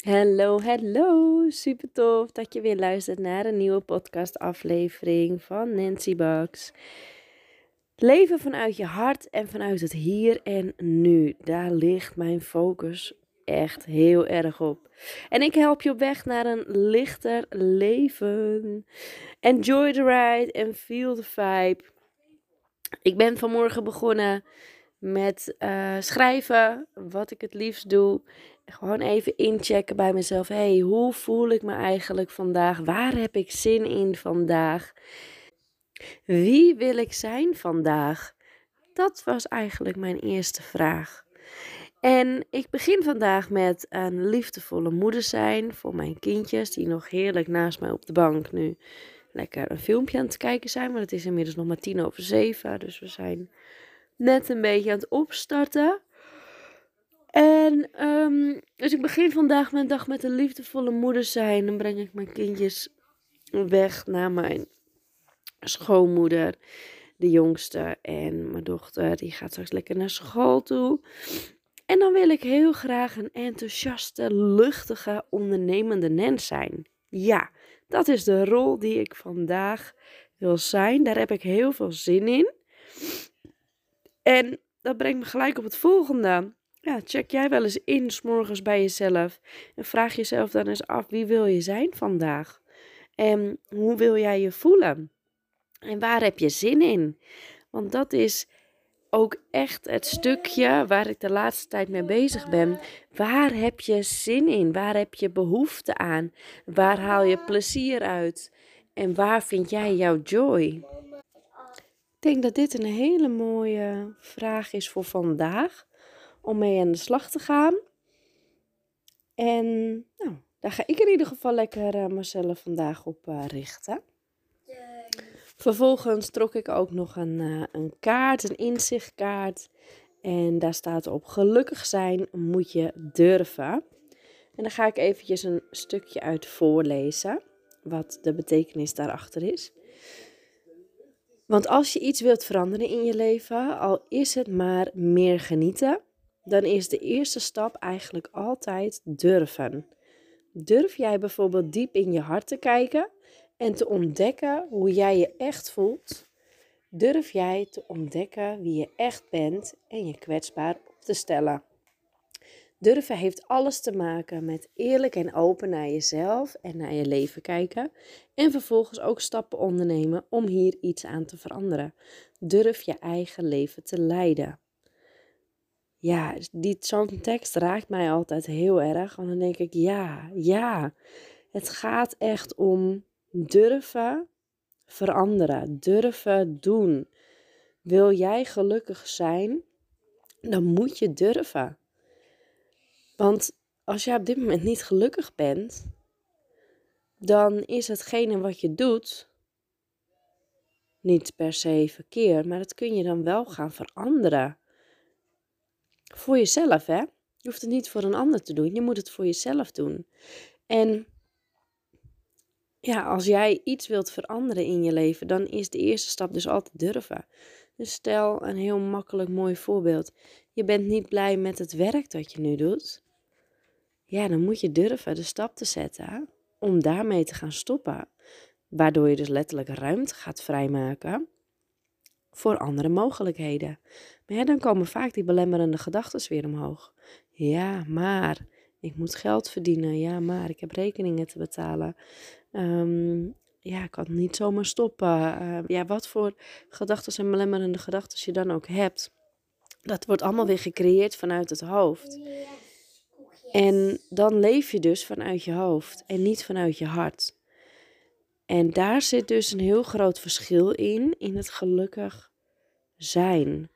Hallo, hallo. Super tof dat je weer luistert naar een nieuwe podcastaflevering van Nancy Bucks. Leven vanuit je hart en vanuit het hier en nu. Daar ligt mijn focus echt heel erg op. En ik help je op weg naar een lichter leven. Enjoy the ride and feel the vibe. Ik ben vanmorgen begonnen met uh, schrijven, wat ik het liefst doe. Gewoon even inchecken bij mezelf. hey, hoe voel ik me eigenlijk vandaag? Waar heb ik zin in vandaag? Wie wil ik zijn vandaag? Dat was eigenlijk mijn eerste vraag. En ik begin vandaag met een liefdevolle moeder zijn voor mijn kindjes, die nog heerlijk naast mij op de bank nu lekker een filmpje aan het kijken zijn. Maar het is inmiddels nog maar tien over zeven, dus we zijn net een beetje aan het opstarten. En um, dus ik begin vandaag mijn dag met een liefdevolle moeder zijn. Dan breng ik mijn kindjes weg naar mijn schoonmoeder, de jongste. En mijn dochter, die gaat straks lekker naar school toe. En dan wil ik heel graag een enthousiaste, luchtige, ondernemende mens zijn. Ja, dat is de rol die ik vandaag wil zijn. Daar heb ik heel veel zin in. En dat brengt me gelijk op het volgende. Ja, check jij wel eens in s'morgens bij jezelf. En vraag jezelf dan eens af, wie wil je zijn vandaag? En hoe wil jij je voelen? En waar heb je zin in? Want dat is ook echt het stukje waar ik de laatste tijd mee bezig ben. Waar heb je zin in? Waar heb je behoefte aan? Waar haal je plezier uit? En waar vind jij jouw joy? Ik denk dat dit een hele mooie vraag is voor vandaag. Om mee aan de slag te gaan. En nou, daar ga ik in ieder geval lekker uh, mezelf vandaag op uh, richten. Vervolgens trok ik ook nog een, uh, een kaart, een inzichtkaart. En daar staat op: gelukkig zijn moet je durven. En daar ga ik eventjes een stukje uit voorlezen, wat de betekenis daarachter is. Want als je iets wilt veranderen in je leven, al is het maar meer genieten, dan is de eerste stap eigenlijk altijd durven. Durf jij bijvoorbeeld diep in je hart te kijken en te ontdekken hoe jij je echt voelt? Durf jij te ontdekken wie je echt bent en je kwetsbaar op te stellen? Durven heeft alles te maken met eerlijk en open naar jezelf en naar je leven kijken. En vervolgens ook stappen ondernemen om hier iets aan te veranderen. Durf je eigen leven te leiden. Ja, zo'n tekst raakt mij altijd heel erg. Want dan denk ik, ja, ja. Het gaat echt om durven veranderen, durven doen. Wil jij gelukkig zijn, dan moet je durven. Want als jij op dit moment niet gelukkig bent, dan is hetgene wat je doet niet per se verkeerd, maar dat kun je dan wel gaan veranderen. Voor jezelf, hè? Je hoeft het niet voor een ander te doen, je moet het voor jezelf doen. En ja, als jij iets wilt veranderen in je leven, dan is de eerste stap dus altijd durven. Dus stel een heel makkelijk mooi voorbeeld. Je bent niet blij met het werk dat je nu doet. Ja, dan moet je durven de stap te zetten om daarmee te gaan stoppen. Waardoor je dus letterlijk ruimte gaat vrijmaken voor andere mogelijkheden. Maar dan komen vaak die belemmerende gedachten weer omhoog. Ja, maar ik moet geld verdienen. Ja, maar ik heb rekeningen te betalen. Ehm, ja, ik kan niet zomaar stoppen. Uh, ja, wat voor gedachten en belemmerende gedachten je dan ook hebt. Dat wordt allemaal weer gecreëerd vanuit het hoofd. En dan leef je dus vanuit je hoofd en niet vanuit je hart. En daar zit dus een heel groot verschil in, in het gelukkig zijn.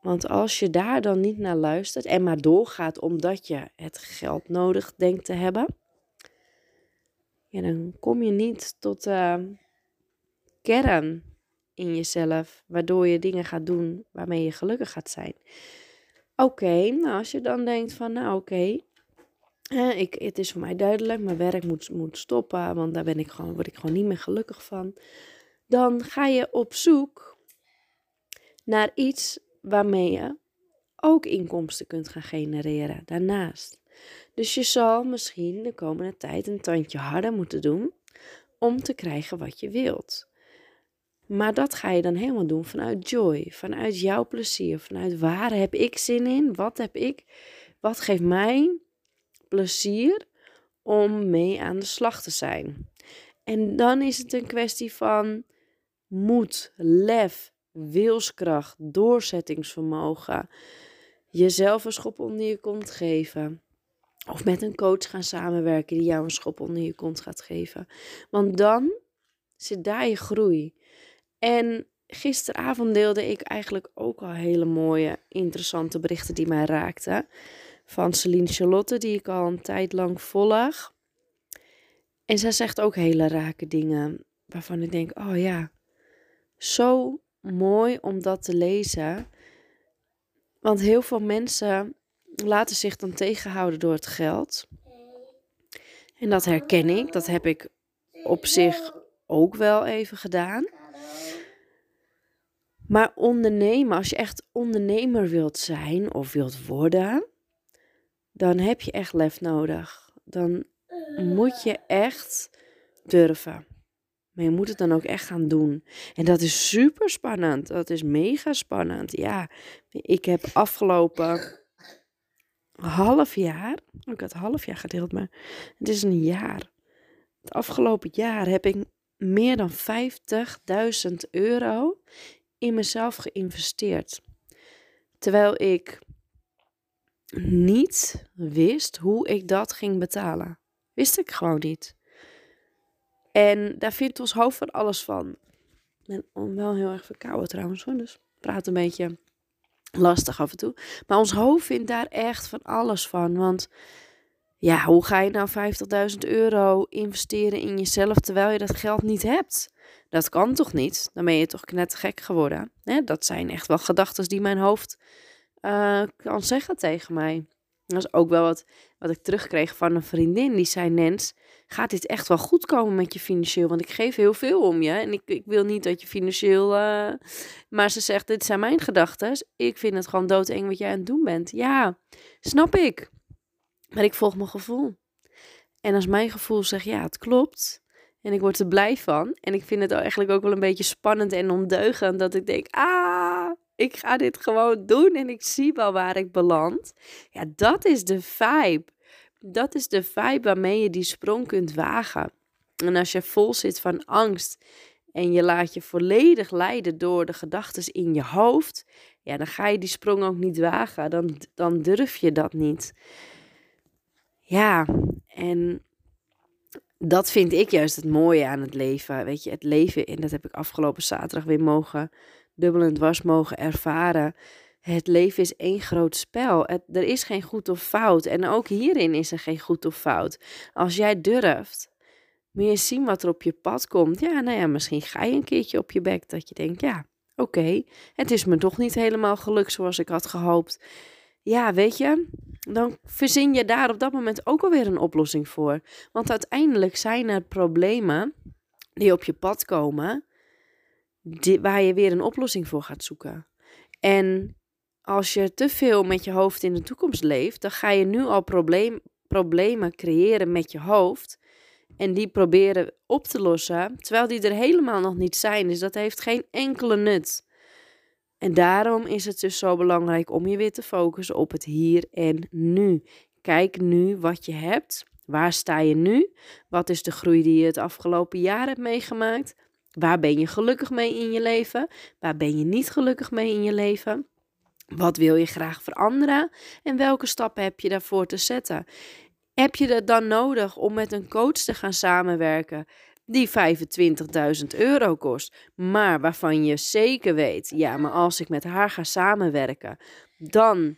Want als je daar dan niet naar luistert en maar doorgaat omdat je het geld nodig denkt te hebben, ja, dan kom je niet tot uh, kern in jezelf, waardoor je dingen gaat doen waarmee je gelukkig gaat zijn. Oké, nou als je dan denkt van, nou oké, ik, het is voor mij duidelijk, mijn werk moet, moet stoppen, want daar ben ik gewoon, word ik gewoon niet meer gelukkig van. Dan ga je op zoek naar iets waarmee je ook inkomsten kunt gaan genereren daarnaast. Dus je zal misschien de komende tijd een tandje harder moeten doen om te krijgen wat je wilt. Maar dat ga je dan helemaal doen vanuit joy, vanuit jouw plezier, vanuit waar heb ik zin in, wat heb ik, wat geeft mij plezier om mee aan de slag te zijn. En dan is het een kwestie van moed, lef, wilskracht, doorzettingsvermogen, jezelf een schop onder je kont geven. Of met een coach gaan samenwerken die jou een schop onder je kont gaat geven. Want dan zit daar je groei. En gisteravond deelde ik eigenlijk ook al hele mooie, interessante berichten die mij raakten. Van Celine Charlotte, die ik al een tijd lang volg. En zij zegt ook hele rake dingen waarvan ik denk: oh ja, zo mooi om dat te lezen. Want heel veel mensen laten zich dan tegenhouden door het geld. En dat herken ik. Dat heb ik op zich ook wel even gedaan. Maar ondernemen, als je echt ondernemer wilt zijn of wilt worden, dan heb je echt lef nodig. Dan moet je echt durven. Maar je moet het dan ook echt gaan doen. En dat is super spannend. Dat is mega spannend. Ja, ik heb afgelopen half jaar, ik had half jaar gedeeld, maar het is een jaar. Het afgelopen jaar heb ik meer dan 50.000 euro in mezelf geïnvesteerd. Terwijl ik niet wist hoe ik dat ging betalen. Wist ik gewoon niet. En daar vindt ons hoofd van alles van. Ik ben wel heel erg verkouden trouwens, hoor, dus praat een beetje lastig af en toe. Maar ons hoofd vindt daar echt van alles van. Want ja, hoe ga je nou 50.000 euro investeren in jezelf terwijl je dat geld niet hebt? Dat kan toch niet? Dan ben je toch net gek geworden? Hè? Dat zijn echt wel gedachten die mijn hoofd uh, kan zeggen tegen mij. Dat is ook wel wat, wat ik terugkreeg van een vriendin. Die zei, Nens, gaat dit echt wel goed komen met je financieel? Want ik geef heel veel om je. En ik, ik wil niet dat je financieel... Uh... Maar ze zegt, dit zijn mijn gedachten. Ik vind het gewoon doodeng wat jij aan het doen bent. Ja, snap ik. Maar ik volg mijn gevoel. En als mijn gevoel zegt, ja, het klopt. En ik word er blij van. En ik vind het eigenlijk ook wel een beetje spannend en ondeugend. Dat ik denk, ah, ik ga dit gewoon doen en ik zie wel waar ik beland. Ja, dat is de vibe. Dat is de vibe waarmee je die sprong kunt wagen. En als je vol zit van angst en je laat je volledig leiden door de gedachten in je hoofd, ja, dan ga je die sprong ook niet wagen. Dan, dan durf je dat niet. Ja, en dat vind ik juist het mooie aan het leven. Weet je, het leven, en dat heb ik afgelopen zaterdag weer mogen dubbel en dwars mogen ervaren. Het leven is één groot spel. er is geen goed of fout. En ook hierin is er geen goed of fout. Als jij durft, meer zien wat er op je pad komt. Ja, nou ja, misschien ga je een keertje op je bek dat je denkt, ja, oké, het is me toch niet helemaal gelukt zoals ik had gehoopt. Ja, weet je, dan verzin je daar op dat moment ook alweer een oplossing voor. Want uiteindelijk zijn er problemen die op je pad komen, waar je weer een oplossing voor gaat zoeken. En als je te veel met je hoofd in de toekomst leeft, dan ga je nu al probleem, problemen creëren met je hoofd. En die proberen op te lossen, terwijl die er helemaal nog niet zijn. Dus dat heeft geen enkele nut. En daarom is het dus zo belangrijk om je weer te focussen op het hier en nu. Kijk nu wat je hebt. Waar sta je nu? Wat is de groei die je het afgelopen jaar hebt meegemaakt? Waar ben je gelukkig mee in je leven? Waar ben je niet gelukkig mee in je leven? Wat wil je graag veranderen? En welke stappen heb je daarvoor te zetten? Heb je dat dan nodig om met een coach te gaan samenwerken die 25.000 euro kost, maar waarvan je zeker weet, ja, maar als ik met haar ga samenwerken, dan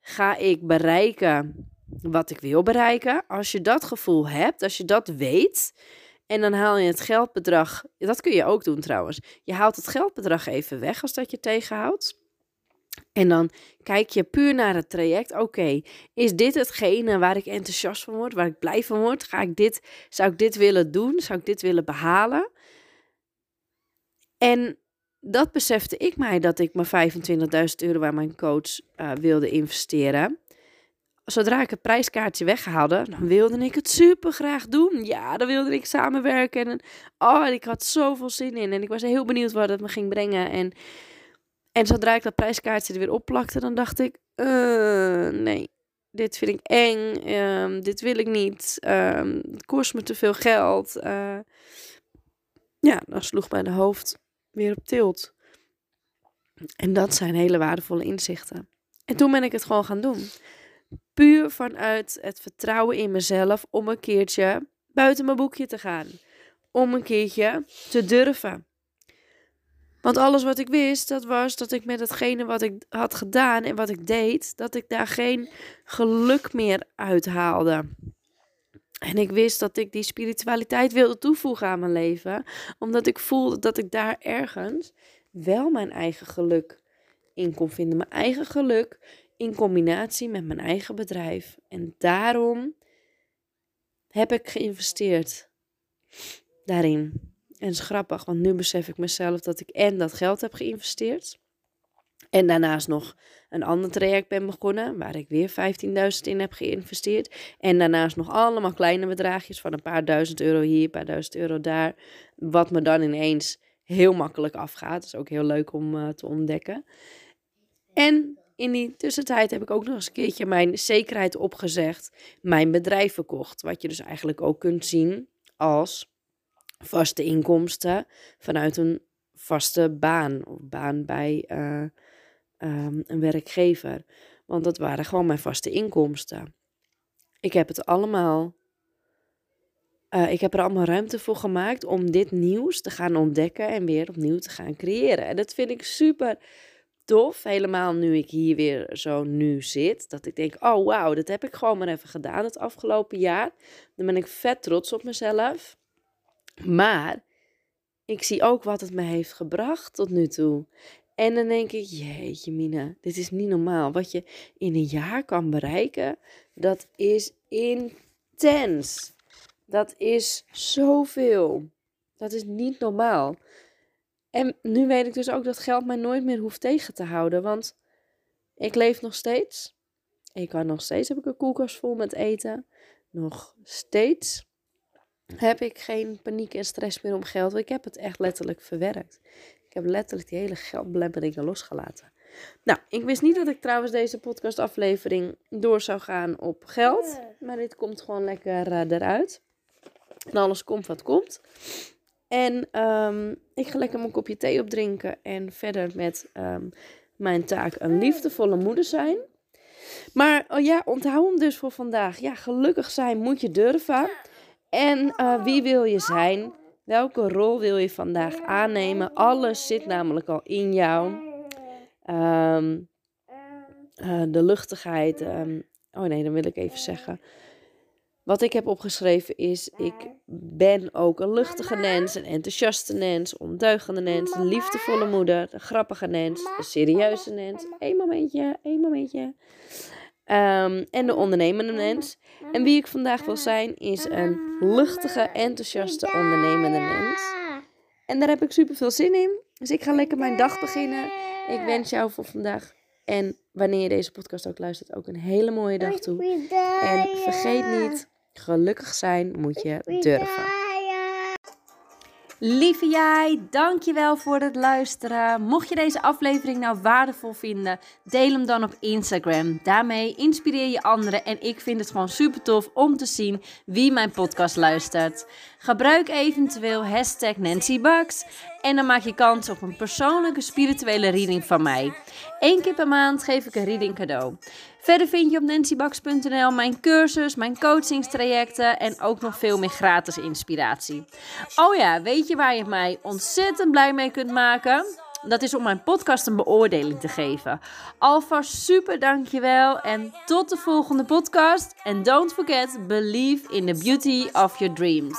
ga ik bereiken wat ik wil bereiken. Als je dat gevoel hebt, als je dat weet, en dan haal je het geldbedrag, dat kun je ook doen trouwens. Je haalt het geldbedrag even weg als dat je tegenhoudt. En dan kijk je puur naar het traject. Oké, is dit hetgene waar ik enthousiast van word, waar ik blij van word? Ga ik dit, zou ik dit willen doen? Zou ik dit willen behalen? En dat besefte ik mij dat ik mijn 25.000 euro waar mijn coach uh, wilde investeren. zodra ik het prijskaartje weghaalde, wilde ik het super graag doen. Ja, dan wilde ik samenwerken. En oh, ik had zoveel zin in. En ik was heel benieuwd wat het me ging brengen. En, en zodra ik dat prijskaartje er weer opplakte, dan dacht ik, uh, nee, dit vind ik eng. Um, dit wil ik niet. Um, het kost me te veel geld. Uh, ja, dan sloeg mijn hoofd weer op tilt. En dat zijn hele waardevolle inzichten. En toen ben ik het gewoon gaan doen. Puur vanuit het vertrouwen in mezelf om een keertje buiten mijn boekje te gaan. Om een keertje te durven. Want alles wat ik wist, dat was dat ik met hetgene wat ik had gedaan en wat ik deed, dat ik daar geen geluk meer uithaalde. En ik wist dat ik die spiritualiteit wilde toevoegen aan mijn leven, omdat ik voelde dat ik daar ergens wel mijn eigen geluk in kon vinden. Mijn eigen geluk in combinatie met mijn eigen bedrijf. En daarom heb ik geïnvesteerd daarin. En het grappig, want nu besef ik mezelf dat ik en dat geld heb geïnvesteerd. En daarnaast nog een ander traject ben begonnen, waar ik weer 15.000 in heb geïnvesteerd. En daarnaast nog allemaal kleine bedragjes van een paar duizend euro hier, een paar duizend euro daar. Wat me dan ineens heel makkelijk afgaat. Dat is ook heel leuk om uh, te ontdekken. En in die tussentijd heb ik ook nog eens een keertje mijn zekerheid opgezegd. Mijn bedrijf verkocht. Wat je dus eigenlijk ook kunt zien als vaste inkomsten vanuit een vaste baan. Of baan bij uh, um, een werkgever. Want dat waren gewoon mijn vaste inkomsten. Ik heb het allemaal. Uh, ik heb er allemaal ruimte voor gemaakt om dit nieuws te gaan ontdekken en weer opnieuw te gaan creëren. En dat vind ik super tof. Helemaal nu ik hier weer zo nu zit. Dat ik denk, oh wauw, dat heb ik gewoon maar even gedaan het afgelopen jaar. Dan ben ik vet trots op mezelf. Maar ik zie ook wat het me heeft gebracht tot nu toe. En dan denk ik, jeetje Mina, dit is niet normaal. Wat je in een jaar kan bereiken, dat is intens. Dat is zoveel. Dat is niet normaal. En nu weet ik dus ook dat geld mij nooit meer hoeft tegen te houden. Want ik leef nog steeds. Ik kan nog steeds, heb ik een koelkast vol met eten. Nog steeds heb ik geen paniek en stress meer om geld. Ik heb het echt letterlijk verwerkt. Ik heb letterlijk die hele geldbelemmeringen losgelaten. Nou, ik wist niet dat ik trouwens deze podcastaflevering door zou gaan op geld. Maar dit komt gewoon lekker uh, eruit. En alles komt wat komt. En um, ik ga lekker mijn kopje thee opdrinken. En verder met um, mijn taak een liefdevolle moeder zijn. Maar oh ja, onthoud hem dus voor vandaag. Ja, gelukkig zijn moet je durven. En uh, wie wil je zijn? Welke rol wil je vandaag aannemen? Alles zit namelijk al in jou. Um, uh, de luchtigheid. Um, oh nee, dan wil ik even zeggen. Wat ik heb opgeschreven is: ik ben ook een luchtige mens, een enthousiaste mens, ondeugende mens, een liefdevolle moeder, een grappige mens, een serieuze mens. Eén momentje, één momentje. Um, en de ondernemende mens. En wie ik vandaag wil zijn, is een luchtige, enthousiaste, ondernemende mens. En daar heb ik super veel zin in. Dus ik ga lekker mijn dag beginnen. Ik wens jou voor vandaag en wanneer je deze podcast ook luistert, ook een hele mooie dag toe. En vergeet niet, gelukkig zijn moet je durven. Lieve jij, dankjewel voor het luisteren. Mocht je deze aflevering nou waardevol vinden, deel hem dan op Instagram. Daarmee inspireer je anderen en ik vind het gewoon super tof om te zien wie mijn podcast luistert. Gebruik eventueel hashtag Nancy en dan maak je kans op een persoonlijke spirituele reading van mij. Eén keer per maand geef ik een reading cadeau. Verder vind je op nancybax.nl mijn cursus, mijn coachingstrajecten en ook nog veel meer gratis inspiratie. Oh ja, weet je waar je mij ontzettend blij mee kunt maken? Dat is om mijn podcast een beoordeling te geven. Alvast super dankjewel en tot de volgende podcast. And don't forget, believe in the beauty of your dreams.